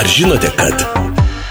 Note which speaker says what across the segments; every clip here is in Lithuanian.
Speaker 1: Ar žinote, kad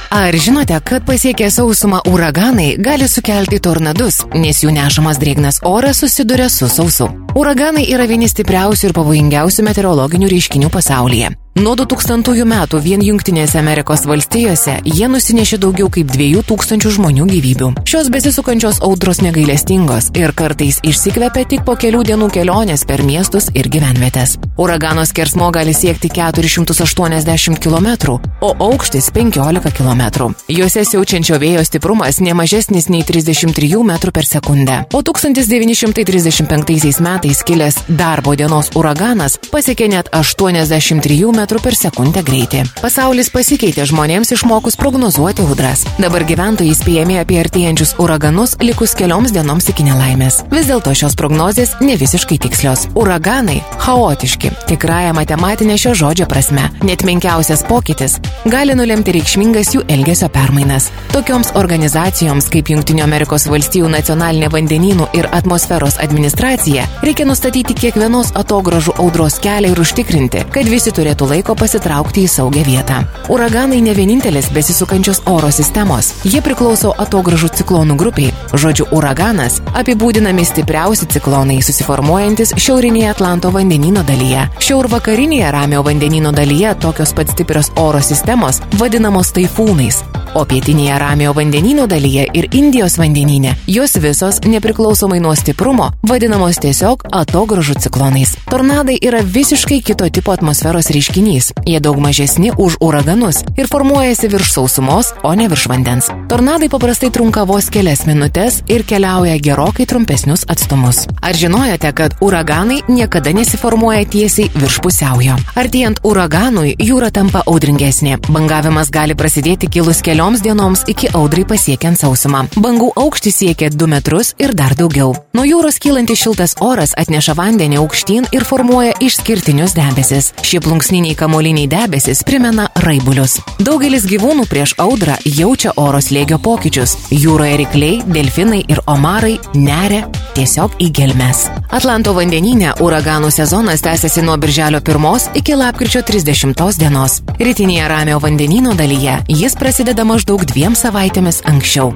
Speaker 2: Ar žinote, kad pasiekę sausumą uraganai gali sukelti tornadus, nes jų nešamas drėgnas oras susiduria su sausu? Uraganai yra vieni stipriausių ir pavojingiausių meteorologinių reiškinių pasaulyje. Nuo 2000 metų vien Junktinėse Amerikos valstijose jie nusinešė daugiau kaip 2000 žmonių gyvybių. Šios besisukančios audros negailestingos ir kartais išsikvepia tik po kelių dienų kelionės per miestus ir gyvenvietės. Uragano skersmo gali siekti 480 km, o aukštis 15 km. Juose siaučiančio vėjo stiprumas nemažesnis nei 33 m per sekundę. O 1935 metais kilęs darbo dienos uraganas pasiekė net 83 m per sekundę greitį. Pasaulis pasikeitė žmonėms išmokus prognozuoti audras. Dabar gyventojai įspėjami apie artėjančius uraganus likus kelioms dienoms iki nelaimės. Vis dėlto šios prognozės ne visiškai tikslios. Uraganai - chaotiški, tikrąją matematinę šio žodžio prasme. Net menkiausias pokytis gali nulemti reikšmingas jų elgesio permainas. Tokioms organizacijoms kaip Junktinių Amerikos valstijų nacionalinė vandenynų ir atmosferos administracija reikia nustatyti kiekvienos atogražų audros kelią ir užtikrinti, kad visi turėtų laiko pasitraukti į saugią vietą. Uraganai ne vienintelis besisukančios oro sistemos. Jie priklauso atogražų ciklonų grupiai. Žodžiu uraganas apibūdinami stipriausi ciklonai susiformuojantis šiaurinėje Atlanto vandenino dalyje. Šiaurvakarinėje Ramio vandenino dalyje tokios pat stiprios oro sistemos vadinamos taifūnais. O pietinėje Ramio vandenino dalyje ir Indijos vandenyne jos visos, nepriklausomai nuo stiprumo, vadinamos tiesiog atogražų ciklonais. Tornadai yra visiškai kito tipo atmosferos reiškinys. Jie daug mažesni už uraganus ir formuojasi virš sausumos, o ne virš vandens. Tornadai paprastai trunka vos kelias minutės ir keliauja gerokai trumpesnius atstumus. Ar žinojote, kad uraganai niekada nesiformuoja tiesiai virš pusiaujo? Artėjant uraganui, jūra tampa audringesnė. Bangavimas gali prasidėti kilus kelioms dienoms iki audrai pasiekiant sausumą. Bangų aukštis siekia 2 metrus ir dar daugiau. Nuo jūros kylantis šiltas oras atneša vandenį aukštyn ir formuoja išskirtinius debesis. Šie plunksniniai kamoliniai debesis primena raibulius. Daugelis gyvūnų prieš audrą jaučia oro slėgio pokyčius. Jūroje rykliai, delfinai ir omarai neria tiesiog į gelmes. Atlanto vandenyne uraganų sezonas tęsiasi nuo birželio 1 iki lapkričio 30 dienos. Rytinėje Ramio vandenino dalyje jis prasideda maždaug dviem savaitėmis anksčiau.